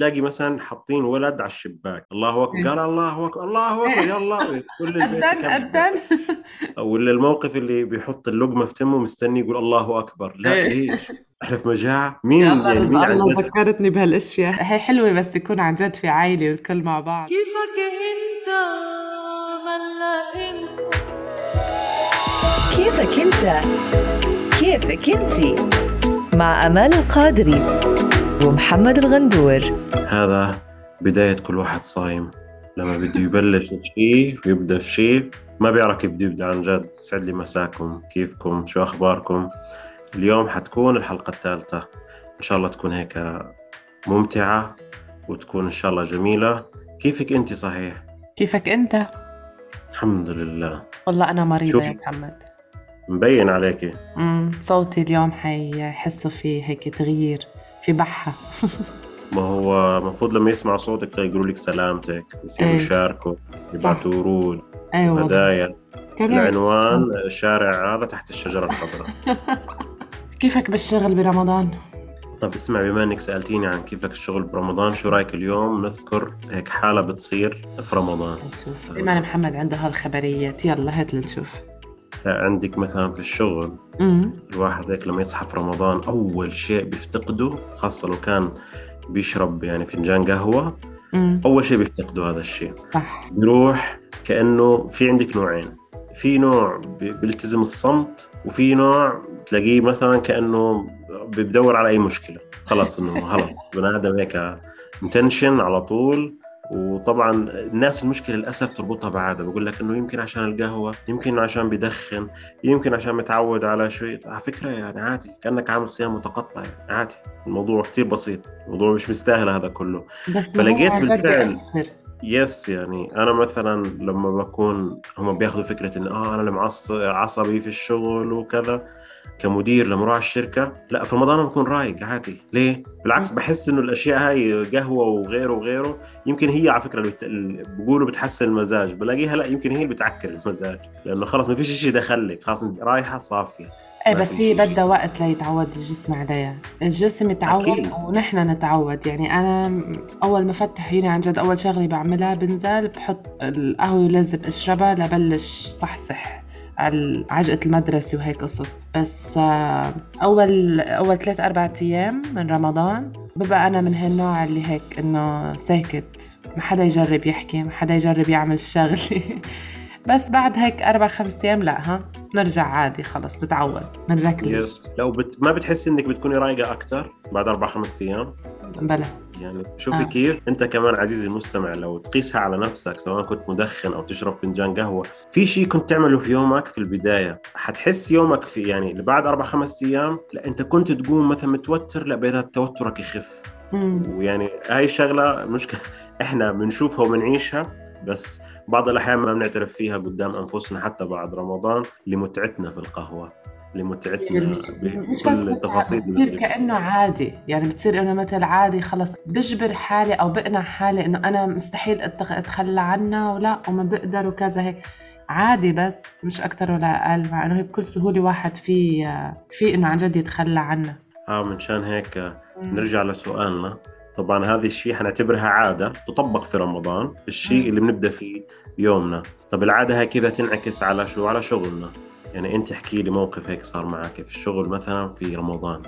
تلاقي مثلا حاطين ولد على الشباك. الله أكبر قال الله أكبر الله أكبر يلا كل البيت. أدن ولا الموقف اللي بيحط اللقمة في تمه مستني يقول الله أكبر. لا إيه. ليش؟ إحنا في مجاعة. مين يعني مين الله جد؟ ذكرتني بهالأشياء. هي حلوة بس يكون عن جد في عائلة والكل مع بعض. كيفك أنت؟ ملا أنت؟ كيفك أنت؟ كيفك انتي مع أمال القادري. ومحمد الغندور. هذا بداية كل واحد صايم. لما بده يبلش شيء ويبدا في شيء ما بيعرف كيف بده يبدأ عن جد سعد لي مساكم. كيفكم؟ شو أخباركم؟ اليوم حتكون الحلقة الثالثة. إن شاء الله تكون هيك ممتعة وتكون إن شاء الله جميلة. كيفك أنت صحيح؟ كيفك أنت؟ الحمد لله. والله أنا مريضة شوف. يا محمد. مبين عليكي. امم صوتي اليوم حيحسوا في هيك تغيير. في بحة. ما هو المفروض لما يسمعوا صوتك يقولوا لك سلامتك يصيروا إيه. يشاركوا يبعثوا ورود أيوه هدايا. العنوان شارع هذا تحت الشجرة الخضراء. كيفك بالشغل برمضان؟ طب اسمع بما إنك سألتيني عن كيفك الشغل برمضان شو رأيك اليوم؟ نذكر هيك حالة بتصير في رمضان. نشوف. إيمان محمد عنده هالخبريات يلا هات لنشوف. عندك مثلا في الشغل الواحد هيك لما يصحى في رمضان أول شيء بيفتقده خاصة لو كان بيشرب يعني فنجان قهوة امم أول شيء بيفتقده هذا الشيء. صح. بيروح كأنه في عندك نوعين في نوع بي- بيلتزم الصمت وفي نوع تلاقيه مثلا كأنه بدور على أي مشكلة. خلاص إنه خلاص بني آدم هيك متنشن على طول. وطبعا الناس المشكلة للأسف تربطها بعادة. بقول لك إنه يمكن عشان القهوة يمكن عشان بدخن يمكن عشان متعود على شيء على فكرة يعني عادي كأنك عامل صيام متقطع يعني عادي. الموضوع كتير بسيط. الموضوع مش مستاهل هذا كله. بس فلقيت بالفعل- يس يعني أنا مثلا لما بكون هم بياخذوا فكرة انه آه أنا اللي عصبي في الشغل وكذا كمدير لما أروح على الشركة لا في رمضان بكون رايق عادي. ليه؟ بالعكس. بحس إنه الأشياء هاي قهوة وغيره وغيره يمكن هي على فكرة اللي بت- اللي بيقولوا بتحسن المزاج بلاقيها لا يمكن هي اللي بتعكر المزاج لأنه خلص ما فيش شيء دخلك خلاص رايحة صافية. إيه ما بس هي. بدها وقت ليتعود الجسم عليها. الجسم يتعود أكيد. ونحن نتعود. يعني أنا أول ما فتح عيوني عن جد أول شغله بعملها بنزل بحط القهوة ولازم أشربها لبلش صحصح على عجقة المدرسة وهيك قصص. بس آه، أول أول ثلاث أربع أيام من رمضان ببقى أنا من هالنوع اللي هيك إنه ساكت. ما حدا يجرب يحكي ما حدا يجرب يعمل شغلة بس بعد هيك أربع خمس أيام لا ها نرجع عادي خلص نتعود بنركلش يس لو بت... ما بتحسي إنك بتكوني رايقة أكثر بعد أربع خمس أيام؟ بلا. يعني شوفي آه. كيف أنت كمان عزيزي المستمع لو تقيسها على نفسك سواء كنت مدخن أو تشرب فنجان قهوة في شيء كنت تعمله في يومك في البداية؟ حتحس يومك في يعني بعد أربع خمس أيام؟ لا أنت كنت تقوم مثلا متوتر لا توترك يخف. مم. ويعني هاي الشغلة مشكلة إحنا بنشوفها وبنعيشها بس بعض الأحيان ما بنعترف فيها قدام أنفسنا حتى بعد رمضان لمتعتنا في القهوة لمتعتنا مش بس بتصير. كأنه عادي. يعني بتصير إنه مثل عادي خلص بجبر حالي أو بقنع حالي إنه أنا مستحيل أتخلى عنها ولا وما بقدر وكذا هيك. عادي بس مش أكتر ولا أقل مع إنه هي بكل سهولة واحد في في إنه عن جد يتخلى عنها آه منشان هيك نرجع لسؤالنا. طبعا هذه الشيء حنعتبرها عادة تطبق في رمضان الشيء. اللي بنبدأ فيه يومنا. طب العادة هاي كذا تنعكس على شو؟ على شغلنا. يعني أنت احكي لي موقف هيك صار معك في الشغل مثلا في رمضان.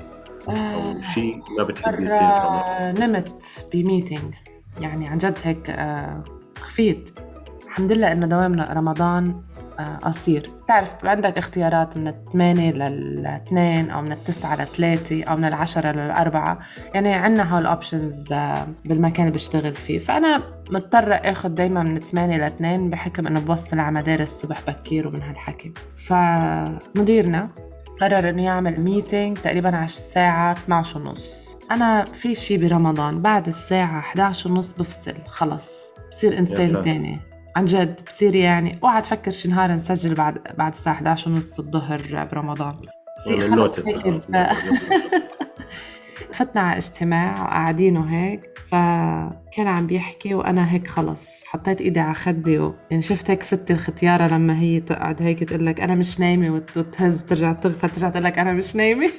أو آه، شيء ما بتحبي يصير في رمضان. نمت بميتينج يعني عن جد هيك آه، خفيت. الحمد لله إنه دوامنا رمضان قصير بتعرف عندك اختيارات من الثمانية للاثنين أو من التسعة لثلاثة أو من العشرة للأربعة. يعني عنا هول options بالمكان اللي بشتغل فيه. فأنا مضطرة آخذ دايما من 8 ل 2 بحكم إنه بوصل على مدارس الصبح بكير ومن هالحكي. فمديرنا قرر إنه يعمل meeting تقريبا على الساعة 12 ونص. أنا في شي برمضان بعد الساعة 11 ونص بفصل خلص بصير ساتر. تاني عن جد بصير يعني اوعى تفكر شي نهار نسجل بعد بعد الساعة 11 ونص الظهر برمضان. بصير خلص. فتنا على اجتماع وقاعدين وهيك فكان عم بيحكي وأنا هيك خلص. حطيت إيدي على خدي و... يعني شفت هيك ست الختيارة لما هي تقعد هيك تقول لك أنا مش نايمة وت- وتهز ترجع تغفى ترجع تقول لك أنا مش نايمة.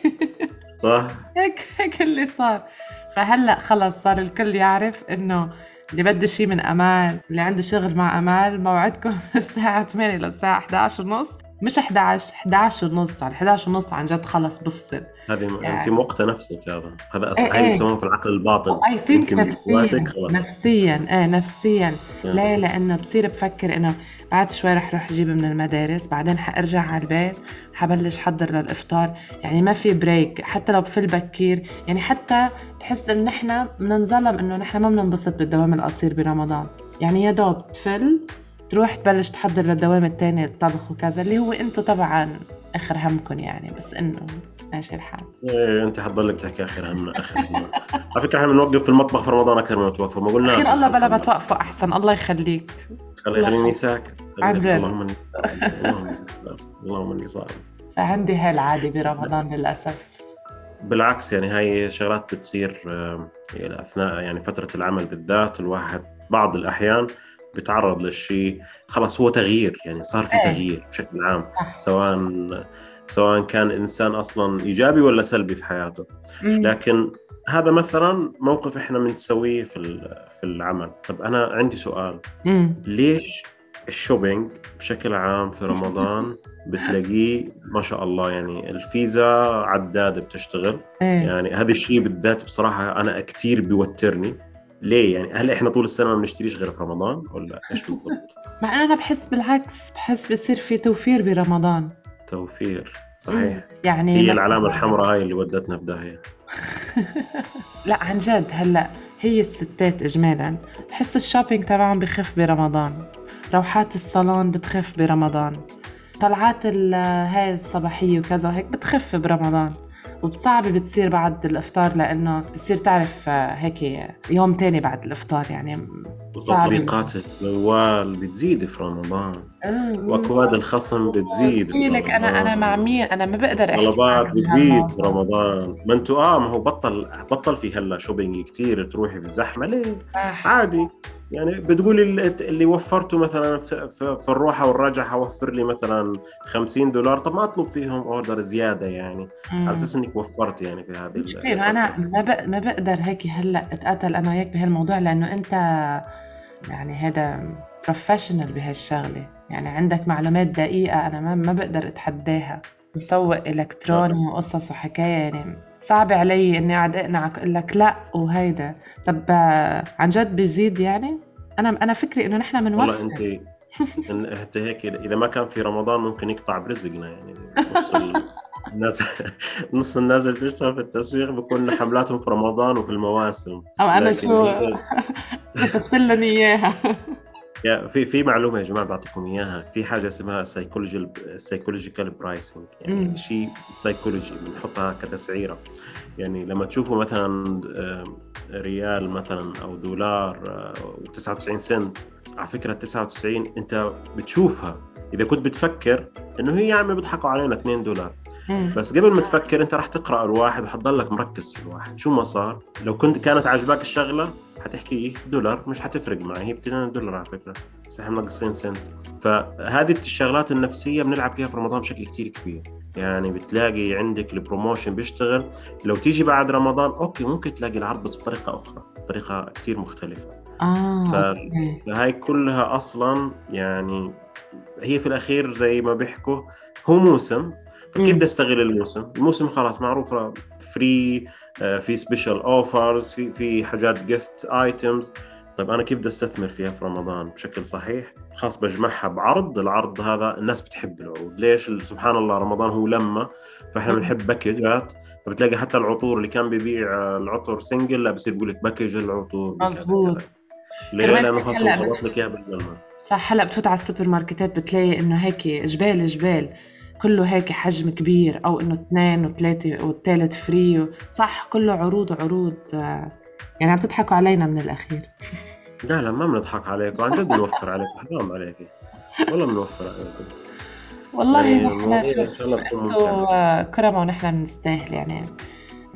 صح. هيك هيك اللي صار. فهلأ خلص صار الكل يعرف إنه اللي بده شيء من أمال اللي عنده شغل مع أمال موعدكم الساعة 8 للساعة 11 ونص. مش 11 11 ونص على 11 ونص عن جد خلص بفصل. هذه يعني- انت موقتة نفسك هذا. هذا أصلا إيه. بيسموها في العقل الباطن. I think نفسيا. نفسيا إيه نفسيا. يعني ليه لأنه بصير بفكر إنه بعد شوي رح روح أجيب من المدارس بعدين حارجع على البيت حبلش حضر للإفطار. يعني ما في break حتى لو بفل بكير يعني حتى بحس انه نحن بننظلم إنه نحن ما بننبسط بالدوام القصير برمضان. يعني يا دوب تفل تروح تبلش تحضر للدوام الثاني الطبخ وكذا اللي هو أنتم طبعا آخر همكم يعني بس انه ماشي الحال. إيه انت حتضلك تحكي آخر همنا آخر همنا. على فكرة إحنا بنوقف في المطبخ في رمضان أكثر ما توقفوا ما قلنا اخير الله بلا ما توقفوا أحسن الله يخليك. خلي خليني ساكت عن جد. اللهم إني اللهم إني صائم فعندي هاي العادة برمضان للأسف. بالعكس يعني هاي شغلات بتصير أثناء يعني فترة العمل بالذات الواحد بعض الأحيان بيتعرض للشيء. خلاص هو تغيير يعني صار في إيه. تغيير بشكل عام. سواء سواء كان إنسان أصلا إيجابي ولا سلبي في حياته. لكن هذا مثلا موقف إحنا بنسويه في في العمل. طب أنا عندي سؤال. ليش الشوبينج بشكل عام في رمضان بتلاقيه ما شاء الله يعني الفيزا عداد بتشتغل؟ إيه. يعني هذا الشيء بالذات بصراحة أنا كثير بيوترني. ليه يعني؟ هل إحنا طول السنة ما بنشتريش غير في رمضان ولا إيش بالضبط؟ مع إنه أنا بحس بالعكس بحس بصير في توفير برمضان. توفير صحيح. يعني هي العلامة الحمراء هاي اللي ودتنا في داهية. لا عن جد هلأ هي الستات اجمالا. بحس ال shopping تبعهم بخف برمضان. روحات الصالون بتخف برمضان. طلعات هاي الصباحية وكذا هيك بتخف برمضان. وبصعب بتصير بعد الإفطار لأنه بتصير تعرف آه، هيك يوم تاني بعد الإفطار يعني. وتطبيقات الموال بتزيد في رمضان وأكواد الخصم بتزيد لك أنا أنا مع. مين أنا ما بقدر أحكي طلبات بتزيد هالموضوع. برمضان ما أنتوا آه ما هو بطل بطل في هلا شوبينج كتير تروحي في الزحمة ليه؟ صح. عادي يعني بتقولي اللي, وفرته مثلا في, الروحة والرجعه حوفر لي مثلا 50 دولار طب ما أطلب فيهم order زيادة يعني مم. على أساس إنك وفرت يعني في هذه المشكلة إنه أنا ما. ما بقدر هيك هلأ أتقاتل أنا وياك بهالموضوع لأنه أنت يعني هذا professional بهالشغلة يعني عندك معلومات دقيقة أنا ما ما بقدر أتحداها مسوق إلكتروني وقصص وحكاية يعني صعب علي إني أقعد أقنعك أقول لك لا وهيدا. طب آه، عن جد بيزيد يعني؟ أنا أنا فكري إنه نحن والله بنوفر. أنت إن انت هيك إذا ما كان في رمضان ممكن يقطع برزقنا يعني نص ال- الناس نص الناس اللي بتشتغل في التسويق بكون حملاتهم في رمضان وفي المواسم. أنا لكن شو هي- رسلت لنا يا في في معلومة يا جماعة بعطيكم إياها. في حاجة اسمها psychology psychological pricing يعني. شيء سايكولوجي بنحطها كتسعيرة. يعني لما تشوفوا مثلا آه، ريال مثلا أو دولار و99 سنت على فكرة 99 أنت بتشوفها. إذا كنت بتفكر إنه هي يا عمي بيضحكوا علينا 2 دولار. بس قبل ما تفكر أنت راح تقرأ الواحد وحتضلك مركز في الواحد. شو ما صار؟ لو كنت كانت عاجباك الشغلة حتحكي إيه؟ دولار مش حتفرق معي هي ب 2 دولار على فكرة. بس إحنا منقصين سنت. فهذه الشغلات النفسية بنلعب فيها في رمضان بشكل كتير كبير. يعني بتلاقي عندك ال promotion بيشتغل. لو تيجي بعد رمضان okay ممكن تلاقي العرض بس بطريقة أخرى بطريقة كتير مختلفة. آه ف- okay. هاي كلها أصلا يعني هي في الأخير زي ما بيحكوا هو موسم. مم. كيف بدي استغل الموسم؟ الموسم خلاص معروف free في special offers في في حاجات gift items طيب أنا كيف بدي أستثمر فيها في رمضان بشكل صحيح؟ خاص بجمعها بعرض، العرض هذا الناس بتحب العروض، ليش؟ سبحان الله رمضان هو لما فإحنا. بنحب package ات فبتلاقي حتى العطور اللي كان بيبيع آه، العطر single لا بصير بيقول لك package العطور. كذا. ليه؟ لأنه هو بت- خلص لك إياها صح هلا بتفوت على السوبر ماركتات بتلاقي إنه هيك جبال جبال كله هيك حجم كبير أو إنه اثنين وثلاثة والثالث free صح كله عروض عروض آه، يعني عم تضحكوا علينا من الأخير. لا لا ما بنضحك عليك وعن جد بنوفر عليك حرام عليك والله بنوفر عليك والله يعني نحن شوف إنتوا. آه، كرمة ونحن بنستاهل يعني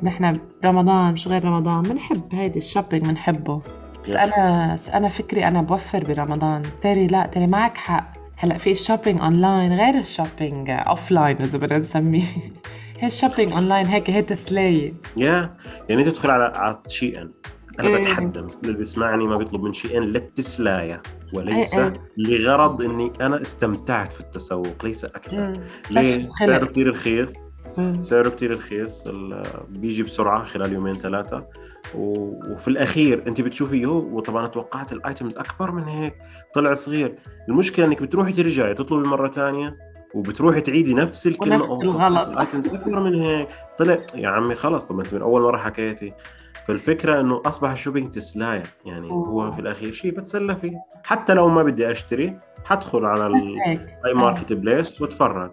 نحن برمضان مش غير رمضان؟ بنحب هيدي ال shopping بنحبه. بس. أنا بس أنا فكري أنا بوفر برمضان. تري لا تري معك حق. هلا في ال shopping online غير ال shopping offline إذا بدنا نسميه هي ال shopping online هيك هي تسلايه يا يعني تدخل على على Shein أنا إيه. بتحدى اللي بيسمعني ما بيطلب من Shein للتسلاية وليس إيه. لغرض إني أنا استمتعت في التسوق ليس أكثر مم. ليه؟ سعره. كثير رخيص مم. سعره كتير رخيص بيجي بسرعة خلال يومين ثلاثة وفي الأخير أنت بتشوفي يو وطبعا توقعت ال items أكبر من هيك طلع صغير. المشكلة إنك بتروحي ترجعي تطلبي مرة ثانية وبتروحي تعيدي نفس الكلمة. ونفس أوه، الغلط. ال items أكبر من هيك. طلع يا عمي خلص طب أنت من أول مرة حكيتي. فالفكرة إنه أصبح ال shopping تسلايه يعني هو في الأخير شيء بتسلى فيه. حتى لو ما بدي أشتري حدخل على أي marketplace واتفرج.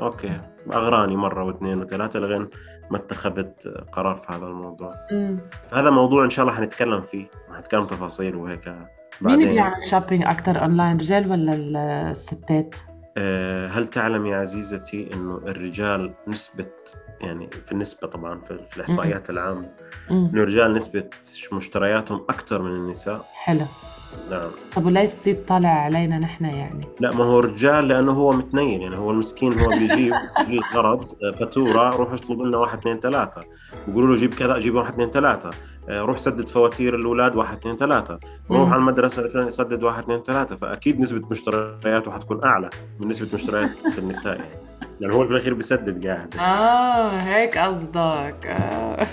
okay أغراني مرة واثنين وثلاثة لغين ما اتخذت قرار في هذا الموضوع مم. فهذا موضوع إن شاء الله حنتكلم فيه حنتكلم تفاصيل وهيك مين بعدين بيعمل shopping أكثر اونلاين رجال ولا ال- الستات؟ آه، هل تعلم يا عزيزتي إنه الرجال نسبة يعني في النسبة طبعا في في الإحصائيات العامة. إنه الرجال نسبة مشترياتهم أكثر من النساء حلو نعم. طب وليش الصيت طالع علينا نحن يعني؟ لا ما هو رجال لأنه هو متنين يعني هو المسكين هو بيجيب بيجيب غرض آه، فاتورة روح اطلب لنا واحد اثنين ثلاثة. بيقولوا له جيب كذا جيب واحد اثنين ثلاثة. آه، روح سدد فواتير الأولاد واحد اثنين ثلاثة. روح. على المدرسة الفلانية سدد واحد اثنين ثلاثة. فأكيد نسبة مشترياته حتكون أعلى من نسبة مشتريات النساء يعني. يعني هو في الأخير بيسدد قاعد. آه هيك قصدك. آه.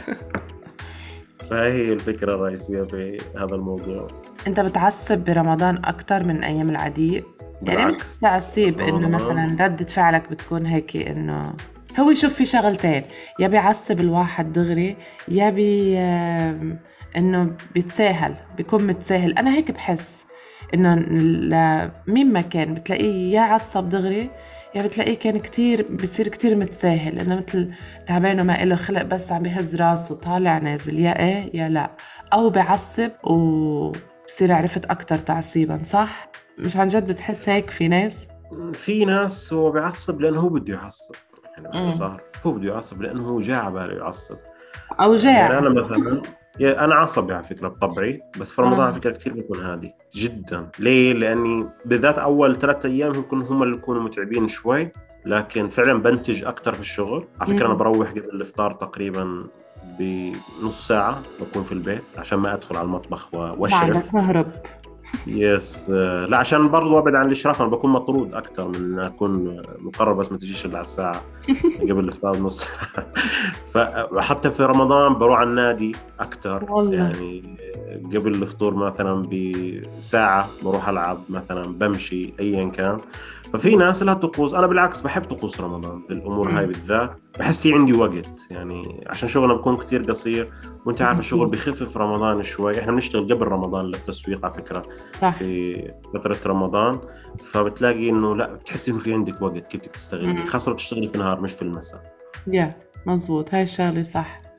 فهي هي الفكرة الرئيسية في هذا الموضوع. انت بتعصب برمضان أكثر من أيام العادية؟ يعني مش بالعكس. تعصيب انه آه. مثلا ردة فعلك بتكون هيك انه هو شوف في شغلتين يا بيعصب الواحد دغري يا بي آم، انه بيتساهل بيكون متساهل أنا هيك بحس إنه ل- مين ما كان بتلاقيه يا عصب دغري يا بتلاقيه كان كتير بصير كتير متساهل إنه مثل تعبان وما له خلق بس عم بهز راسه طالع نازل يا إيه يا لا أو بعصب وبصير عرفت أكتر تعصيبا صح؟ مش عن جد بتحس هيك في ناس؟ في ناس هو بيعصب لأنه هو بده يعصب. يعني. باختصار هو بده يعصب لأنه هو جاع على باله يعصب. أو يعني جاع أنا مثلا يا أنا عصبي على فكرة بطبعي بس في رمضان. على فكرة كثير بكون هادي جدا. ليه؟ لأني بالذات أول ثلاثة أيام يمكن هم اللي بيكونوا متعبين شوي لكن فعلا بنتج أكثر في الشغل. على فكرة أنا. بروح قبل الإفطار تقريبا بنص ساعة بكون في البيت عشان ما أدخل على المطبخ و- واشرف بعدك تهرب يس لا عشان برضو أبعد عن الإشراف أنا بكون مطرود أكثر من إن أكون مقرر بس ما تجيش إلا على الساعة قبل الإفطار بنص فحتى في رمضان بروح على النادي أكثر. يعني قبل الفطور مثلا بساعة بروح ألعب مثلا بمشي ايا كان. ففي ناس لها طقوس. أنا بالعكس بحب طقوس رمضان بالامور هاي. بالذات. بحس في عندي وقت يعني عشان شغلنا بكون كتير قصير. وأنت عارف الشغل مظبوط. بخف في رمضان شوي. إحنا بنشتغل قبل رمضان للتسويق على فكرة صح. في فترة رمضان. فبتلاقي إنه لا بتحسي إنه في عندك وقت كيف تستغلي لو بتشتغلي في النهار مش في المساء. يا مزبوط هاي الشغلة صح.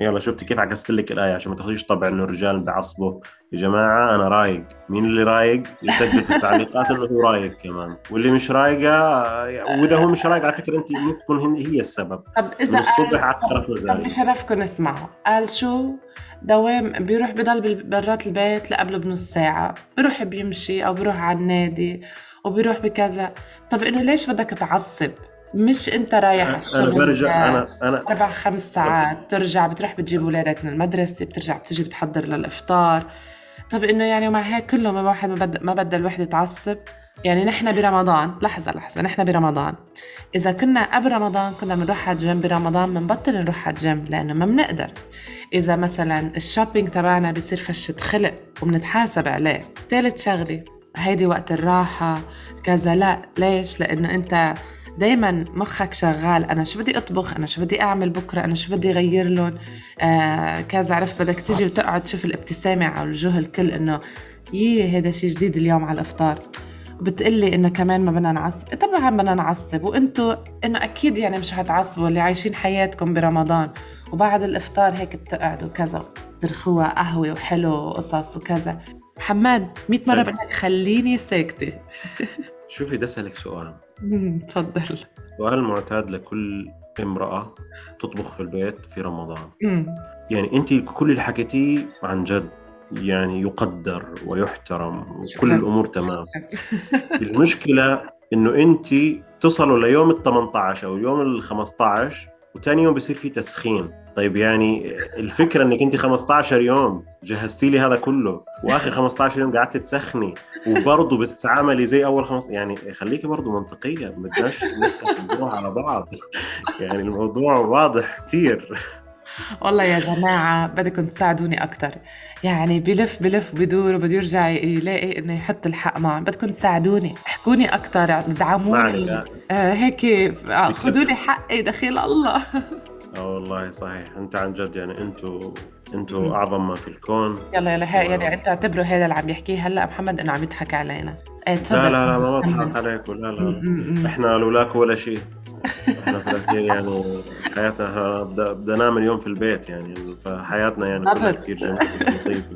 يلا شفتي كيف عكست لك الآية عشان ما تاخذيش طبع إنه الرجال بيعصبوا يا جماعة أنا رايق. مين اللي رايق؟ يسجل في التعليقات إنه هو رايق كمان واللي مش رايقة وإذا هو مش رايق على فكرة أنت ممكن تكون هي السبب. طب إذا الصبح عكرت طب مزاجي بشرفكم اسمعوا قال شو؟ دوام بيروح بضل برات البيت لقبله بنص ساعة. بيروح بيمشي أو بيروح على النادي وبيروح بكذا. طب إنه ليش بدك تعصب؟ مش أنت رايح على الشغل برجع أنا أنا أربع خمس ساعات ترجع بتروح بتجيب أولادك من المدرسة بترجع بتجي بتحضر للإفطار. طب إنه يعني ومع هيك كله ما واحد ما بدل ما بدل الوحدة تعصب. يعني نحن برمضان لحظة لحظة نحن برمضان. إذا كنا قبل رمضان كنا بنروح على الجيم برمضان بنبطل نروح على الجيم لأنه ما بنقدر. إذا مثلا ال shopping تبعنا بيصير فشة خلق وبنتحاسب عليه. ثالث شغلة هيدي وقت الراحة كذا لا ليش؟ لأنه أنت دايما مخك شغال. أنا شو بدي أطبخ؟ أنا شو بدي أعمل بكرة؟ أنا شو بدي أغير لهم آه كذا عرفت بدك تيجي وتقعد تشوف الابتسامة على وجوه الكل إنه يي هذا شيء جديد اليوم على الأفطار. بتقلي إنه كمان ما بدنا نعصب. طبعا بدنا نعصب. وإنتو إنه أكيد يعني مش هتعصبوا اللي عايشين حياتكم برمضان. وبعد الإفطار هيك بتقعدوا كذا ترخوها قهوة وحلو وقصص وكذا. محمد 100 مرة. بقول لك خليني ساكتة. شوفي ده أسألك سؤال. تفضل سؤال معتاد لكل امرأة تطبخ في البيت في رمضان. مم. يعني أنت كل اللي حكيتيه عن جد يعني يقدر ويحترم وكل شكراً. الأمور تمام. المشكلة إنه أنت تصلوا ليوم ال 18 أو اليوم ال 15 وتاني يوم بصير في تسخين. طيب يعني الفكرة إنك أنت 15 يوم جهزتي لي هذا كله وآخر 15 يوم قعدت تسخني وبرضه بتتعاملي زي أول خمس يعني خليكي برضه منطقية ما بدناش نفتح الموضوع على بعض. يعني الموضوع واضح كثير والله يا جماعة بدكم تساعدوني أكتر. يعني بلف بلف بدور وبده يرجع يلاقي إنه يحط الحق معه بدكم تساعدوني احكوني أكتر ادعموني معك. آه هيك آه، خذوا لي حقي دخيل الله. آه والله صحيح. أنت عن جد يعني أنتوا مم. أنتوا أعظم ما في الكون. يلا يلا هاي يعني أنتوا اعتبروا هذا اللي عم يحكيه. هلأ محمد إنه عم يضحك علينا. إيه تفضل. لا لا لا ما. بضحك عليك ولا لا. م- م. إحنا لولاك ولا شيء. إحنا في الأخير يعني حياتنا بدنا ننام اليوم في البيت يعني. فحياتنا يعني. كثير جميلة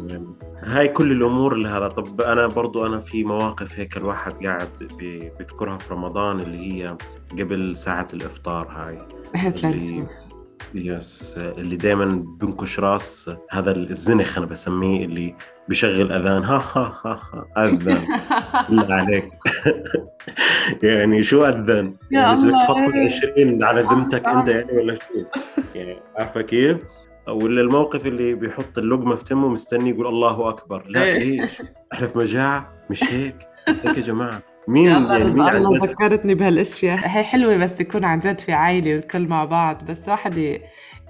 يعني. هاي كل الأمور اللي هذا طب أنا برضو أنا في مواقف هيك الواحد قاعد بي- بيذكرها في رمضان اللي هي قبل ساعة الإفطار هاي. اللي يس اللي دائما بنكش راس هذا الزنخ أنا بسميه اللي بشغل أذان ها ها ها, ها أذن بالله عليك يعني شو؟ يا يعني بدك تفضل إيه. 20 على ذمتك آه. أنت يعني ولا شو؟ يعني عارفة كيف؟ ولا الموقف اللي بيحط اللقمة في تمه مستني يقول الله أكبر لا إيه. ليش؟ إحنا في مجاعة مش هيك هيك يا جماعة مين يعني مين الله ذكرتني بهالأشياء. هي حلوة بس يكون عن جد في عائلة والكل مع بعض بس واحد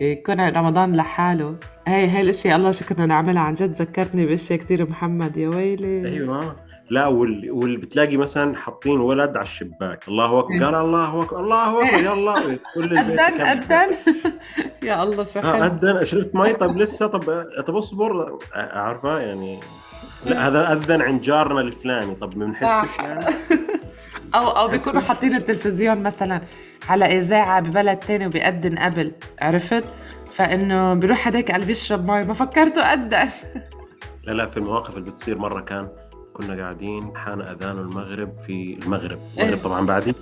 يكون رمضان لحاله. هي هي الأشياء الله شو كنا نعملها عن جد ذكرتني بأشياء كثير محمد يا ويلي. أيوه. لا واللي, واللي بتلاقي مثلا حاطين ولد على الشباك. الله أكبر. قال الله أكبر الله أكبر يلا كل البيت. أذن يا الله شو آه حلو. اذن شربت مي؟ طب لسه؟ طب طب اصبر. عارفه يعني. لا هذا أذن عند جارنا الفلاني. طب ما بنحسش. يعني؟ أو أو بيكونوا حاطين التلفزيون مثلا على إذاعة ببلد تاني وبيأذن قبل عرفت؟ فإنه بيروح هداك اللي بيشرب مي. ما فكرته أذن. لا لا في المواقف اللي بتصير مرة كان كنا قاعدين حان أذان المغرب في المغرب. المغرب إيه. طبعا بعدين.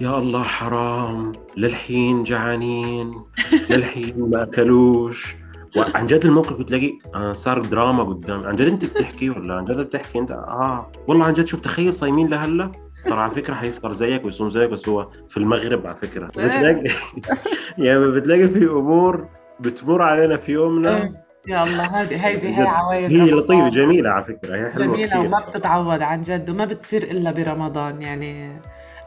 يا الله حرام للحين جعانين للحين ما أكلوش. وعن جد الموقف بتلاقي آه صار دراما قدام. عن جد أنت بتحكي ولا عن جد بتحكي أنت؟ آه. والله عن جد شوف تخيل صايمين لهلا ترى على فكرة حيفطر زيك ويصوم زيك بس هو في المغرب على فكرة. بتلاقي يعني بتلاقي في أمور بتمر علينا في يومنا. إيه. يا الله هيدي هيدي هي. عوايد هي. لطيفة جميلة على فكرة هي حلوة جميلة كثير وما بتتعوض عن جد وما بتصير إلا برمضان يعني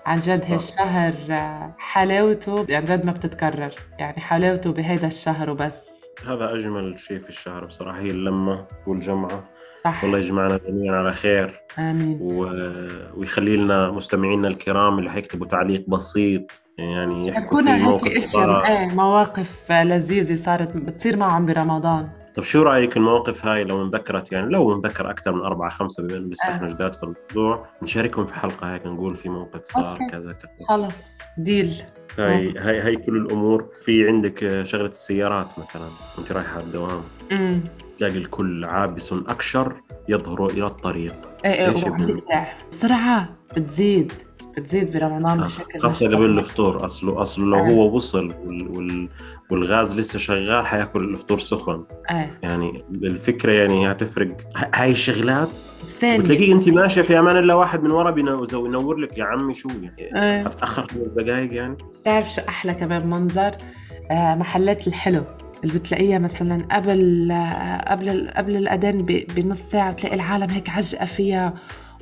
عن جد هالشهر آه، حلاوته عن جد ما بتتكرر. يعني حلاوته بهيدا الشهر وبس. هذا أجمل شيء في الشهر بصراحة هي اللمة والجمعة. صح. والله يجمعنا جميعا على خير. آمين. و... ويخلي لنا مستمعينا الكرام اللي حيكتبوا تعليق بسيط يعني يحكوا شاركونا في هيك موقف اشياء صار إيه مواقف لذيذة صارت بتصير معهم برمضان. طب شو رأيك المواقف هاي لو انذكرت يعني لو انذكر أكثر من أربعة خمسة بما إنه لسه آه. إحنا جداد في الموضوع نشاركهم في حلقة هيك نقول في موقف صار. كذا كذا. خلص. ديل. هاي هاي هاي كل الأمور. في عندك آه، شغلة السيارات مثلا أنت رايحة على الدوام. امم تلاقي الكل عابس أكشر يظهر إلى الطريق. إيه إيه وعم بيسع بسرعة بتزيد. بتزيد برمضان آه، بشكل خاصة قبل. الفطور. اصله اصله لو آه. هو وصل وال وال والغاز لسه شغال حياكل الفطور سخن. إيه يعني الفكرة يعني هتفرق. هاي الشغلات بتلاقيك أنت ماشية في أمان الله واحد من ورا بينو- ينور لك يا عمي شو يعني؟ إيه هتتأخر خمس دقائق يعني؟ بتعرف شو أحلى كمان منظر؟ آه محلات الحلو اللي بتلاقيها مثلا قبل آه قبل قبل الأذان بنص ساعة بتلاقي العالم هيك عجقة فيها.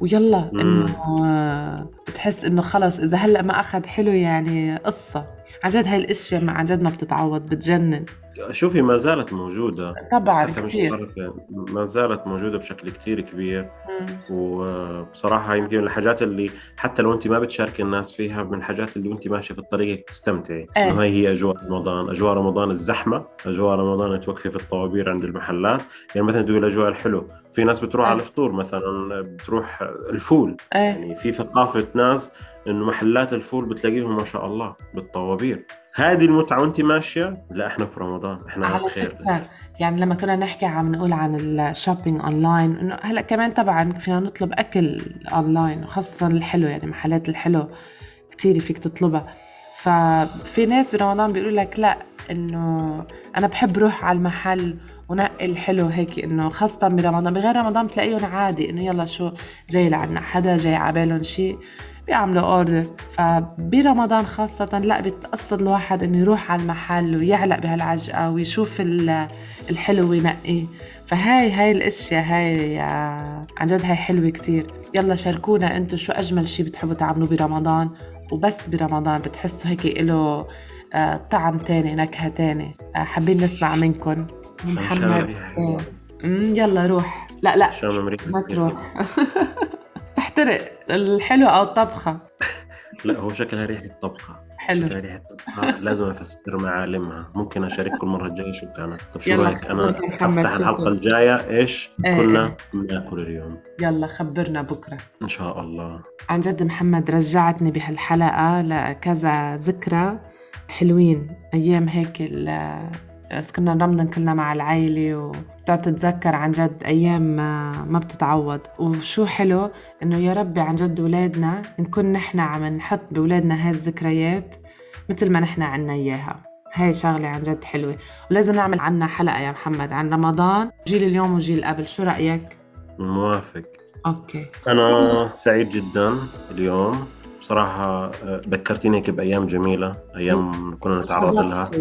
ويلا. إنه بتحس إنه خلص إذا هلأ ما أخذ حلو يعني قصة عن جد هاي الأشياء ما- عن جد ما بتتعوض بتجنن شوفي ما زالت موجودة. طبعا بس كثير صارت- ما زالت موجودة بشكل كتير كبير. مم. وبصراحة يمكن الحاجات اللي حتى لو أنت ما بتشاركي الناس فيها من الحاجات اللي أنت ماشية في الطريق تستمتعي. إيه. إنه هاي هي أجواء رمضان. أجواء رمضان الزحمة. أجواء رمضان توقفي في الطوابير عند المحلات. يعني مثلا تقول الأجواء الحلو في ناس بتروح إيه. على الفطور مثلا بتروح الفول. إيه. يعني في ثقافة ناس إنه محلات الفول بتلاقيهم ما شاء الله بالطوابير. هذه المتعة وأنت ماشية؟ لا إحنا في رمضان إحنا على بخير فكرة يعني لما كنا نحكي عم نقول عن ال shopping online إنه هلأ كمان طبعا فينا نطلب أكل اونلاين وخاصة الحلو يعني محلات الحلو كتير فيك تطلبها. ففي ناس برمضان بيقولوا لك لأ إنه أنا بحب روح على المحل ونقي الحلو هيك إنه خاصة برمضان بغير رمضان بتلاقيهم عادي إنه يلا شو جاي لعنا حدا جاي عبالهم شيء. بيعملوا order فبرمضان خاصة لا بتقصد الواحد إنه يروح على المحل ويعلق بهالعجقة ويشوف الحلو وينقي فهاي هاي الأشياء هاي عن جد هاي حلوة كتير. يلا شاركونا انتو شو أجمل شي بتحبوا تعملوه برمضان؟ وبس برمضان بتحسوا هيك له آه، طعم تاني نكهة تاني. آه، حابين نسمع منكم. محمد. يلا روح. لا لا ما تروح. تحترق الحلو أو الطبخة. لا هو شكلها ريحة طبخة. حلو. شكلها ريحة طبخة. لازم أفسر معالمها ممكن اشارككم المره الجاية شو كانت. طب شو رأيك؟ أنا أفتح الحلقة الجاية. إيش؟ إيه كنا بناكل اليوم. يلا خبرنا بكرة. إن شاء الله. عن جد محمد رجعتني بهالحلقة لكذا ذكرى حلوين أيام هيك بس كنا رمضان كلنا مع العيلة وبتقعد تتذكر عن جد أيام ما, ما بتتعوض. وشو حلو إنه يا ربي عن جد ولادنا نكون نحن عم نحط بولادنا هاي الذكريات مثل ما نحن عنا إياها. هاي شغلة عن جد حلوة. ولازم نعمل عنا حلقة يا محمد عن رمضان. جيل اليوم وجيل قبل. شو رأيك؟ موافق. أوكي. أنا سعيد جدا اليوم. بصراحة آه، ذكرتيني هيك بأيام جميلة أيام كنا نتعرض لها.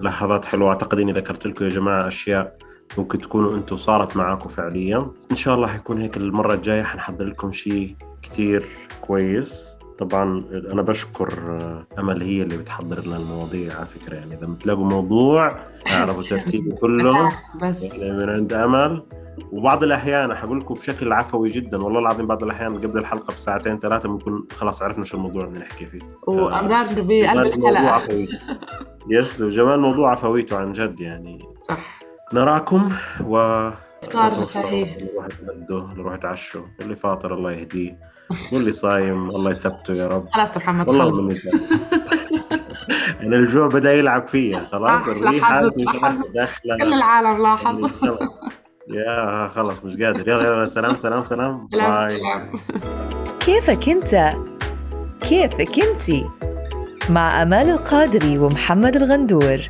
لحظات حلوة. أعتقد إني ذكرت لكم يا جماعة أشياء ممكن تكونوا أنتم صارت معاكم فعليا. إن شاء الله حيكون هيك المرة الجاية حنحضر لكم شيء كثير كويس. طبعا أنا بشكر أمل هي اللي بتحضر لنا المواضيع على فكرة. يعني إذا بتلاقوا موضوع أعرفوا ترتيبه كله. بس. يعني من عند أمل. وبعض الأحيان حقول لكم بشكل عفوي جدا والله العظيم بعض الأحيان قبل الحلقة بساعتين ثلاثة ممكن خلاص عرفنا شو الموضوع اللي نحكي فيه. وامرار بقلب الحلقة. يس وجمال موضوع عفويته عن جد يعني. صح. نراكم و افطار خفيف. الواحد بده نروح يتعشوا واللي فاطر الله يهديه واللي صايم الله يثبته يا رب. خلاص محمد والله من يعني الجوع بدأ يلعب فيها خلاص الريحه مش داخله كل العالم لاحظ. يا خلص مش قادر. يلا يلا سلام سلام سلام. باي. كيفك انت؟ كيفك انتي مع آمال القادري ومحمد الغندور.